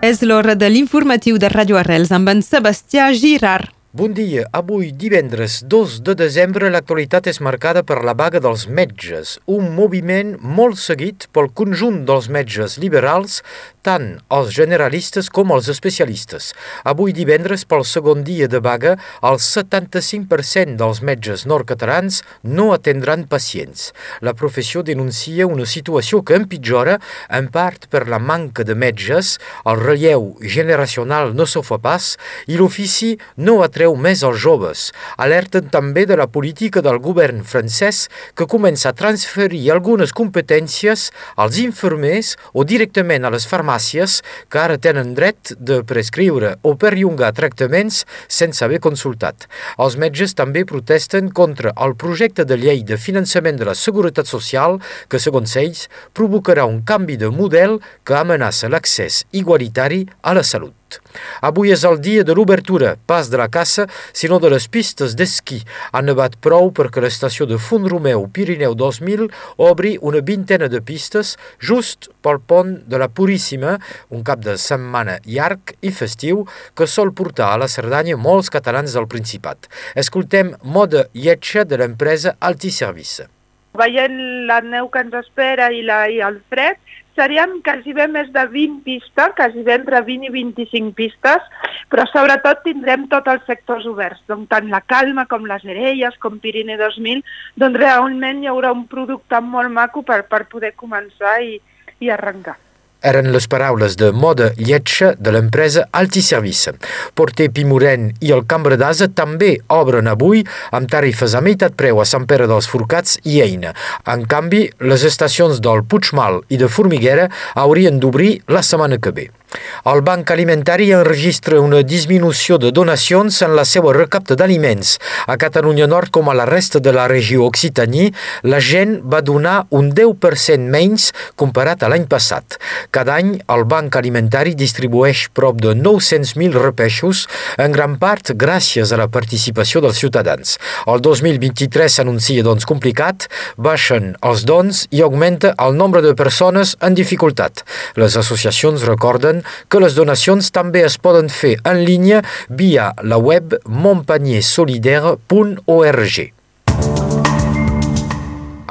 És l'hora de l'informatiu de Radio Arrels amb en Sebastià Girard. Bon dia. Avui, divendres 2 de desembre, l'actualitat és marcada per la vaga dels metges, un moviment molt seguit pel conjunt dels metges liberals, tant els generalistes com els especialistes. Avui, divendres, pel segon dia de vaga, el 75% dels metges nord-catalans no atendran pacients. La professió denuncia una situació que empitjora, en part per la manca de metges, el relleu generacional no s'ho fa pas i l'ofici no atreu atreu més els joves. Alerten també de la política del govern francès que comença a transferir algunes competències als infermers o directament a les farmàcies que ara tenen dret de prescriure o perllongar tractaments sense haver consultat. Els metges també protesten contra el projecte de llei de finançament de la Seguretat Social que, segons ells, provocarà un canvi de model que amenaça l'accés igualitari a la salut. Avui és el dia de l'obertura, pas de la caça, sinó de les pistes d'esquí. Ha nevat prou perquè l'estació de Font Romeu Pirineu 2000 obri una vintena de pistes just pel pont de la Puríssima, un cap de setmana llarg i festiu que sol portar a la Cerdanya molts catalans del Principat. Escoltem Moda Lletja de l'empresa Altiservice. Veient la neu que ens espera i, la, i el fred, seríem quasi bé més de 20 pistes, quasi bé entre 20 i 25 pistes, però sobretot tindrem tots els sectors oberts, doncs tant la Calma com les Erelles, com Pirineu 2000, doncs realment hi haurà un producte molt maco per, per poder començar i, i arrencar. Eren les paraules de Moda Lletja de l'empresa Altiservice. Porter Pimuren i el Cambra d'Asa també obren avui amb tarifes a meitat preu a Sant Pere dels Forcats i Eina. En canvi, les estacions del Puigmal i de Formiguera haurien d'obrir la setmana que ve. El Banc Alimentari enregistra una disminució de donacions en la seva recapta d'aliments. A Catalunya Nord, com a la resta de la regió Occitania, la gent va donar un 10% menys comparat a l'any passat. Cada any, el Banc Alimentari distribueix prop de 900.000 repeixos, en gran part gràcies a la participació dels ciutadans. El 2023 s'anuncia doncs complicat, baixen els dons i augmenta el nombre de persones en dificultat. Les associacions recorden que les donacions també es poden en línia via la web montpagniersolidaire.org.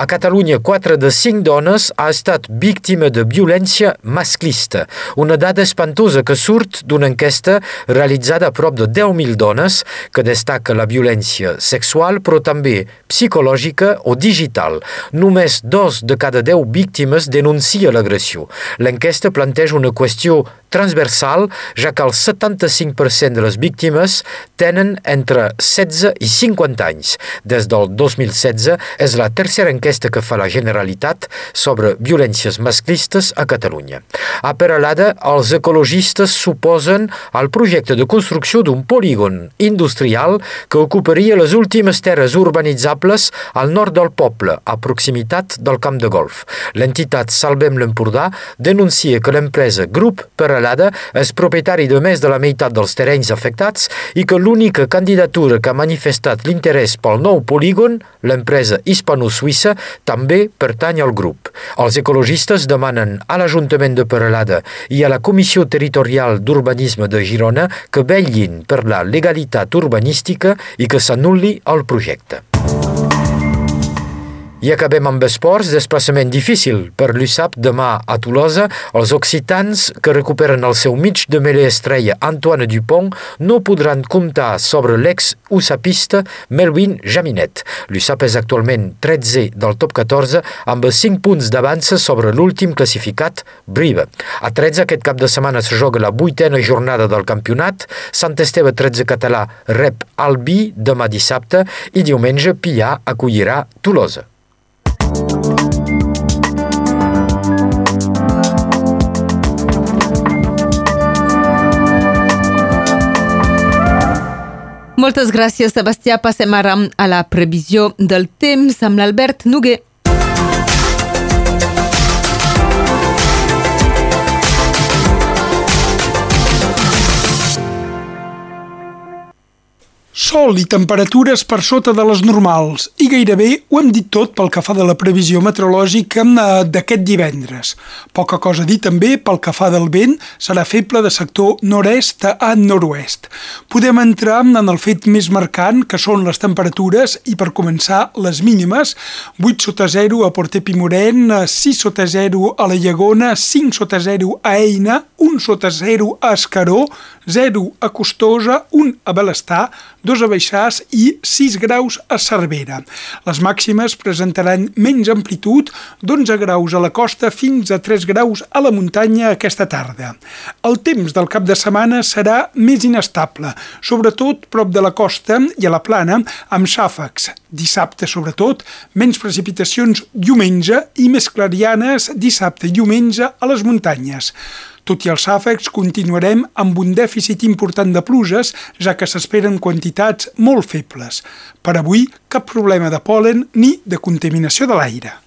A Catalunya, 4 de 5 dones ha estat víctima de violència masclista, una dada espantosa que surt d'una enquesta realitzada a prop de 10.000 dones que destaca la violència sexual però també psicològica o digital. Només dos de cada 10 víctimes denuncia l'agressió. L'enquesta planteja una qüestió transversal, ja que el 75% de les víctimes tenen entre 16 i 50 anys. Des del 2016 és la tercera enquesta que fa la Generalitat sobre violències masclistes a Catalunya. A Peralada, els ecologistes suposen el projecte de construcció d'un polígon industrial que ocuparia les últimes terres urbanitzables al nord del poble, a proximitat del camp de golf. L'entitat Salvem l'Empordà denuncia que l'empresa Grup Peralada és propietari de més de la meitat dels terrenys afectats i que l'única candidatura que ha manifestat l'interès pel nou polígon, l'empresa hispano-suïssa, també pertany al grup. Els ecologistes demanen a l'Ajuntament de Peralada i a la Comissió Territorial d'Urbanisme de Girona que vetllin per la legalitat urbanística i que s'anul·li el projecte. I acabem amb esports, desplaçament difícil per l'USAP demà a Tolosa. Els occitans que recuperen el seu mig de melé estrella Antoine Dupont no podran comptar sobre l'ex-usapista Melvin Jaminet. L'USAP és actualment 13 del top 14 amb 5 punts d'avança sobre l'últim classificat, Brive. A 13 aquest cap de setmana es joga la vuitena jornada del campionat. Sant Esteve 13 català rep Albi demà dissabte i diumenge Pià acollirà Tolosa. Moltes gràcies, Sebastià. Passem ara a la previsió del temps amb l'Albert Noguer. Sol i temperatures per sota de les normals i gairebé ho hem dit tot pel que fa de la previsió meteorològica eh, d'aquest divendres. Poca cosa dir també pel que fa del vent serà feble de sector nord-est a nord-oest. Podem entrar en el fet més marcant que són les temperatures i per començar les mínimes 8 sota 0 a Porter Pimoren, 6 sota 0 a la Llagona, 5 sota 0 a Eina, 1 sota 0 a Escaró, 0 a Costosa, 1 a Balestar, 2 a Baixàs i 6 graus a Cervera. Les màximes presentaran menys amplitud d'11 graus a la costa fins a 3 graus a la muntanya aquesta tarda. El temps del cap de setmana serà més inestable, sobretot prop de la costa i a la plana, amb xàfecs. Dissabte, sobretot, menys precipitacions diumenge i més clarianes dissabte i diumenge a les muntanyes. Tot i els àfecs, continuarem amb un dèficit important de pluges, ja que s'esperen quantitats molt febles. Per avui, cap problema de pol·len ni de contaminació de l'aire.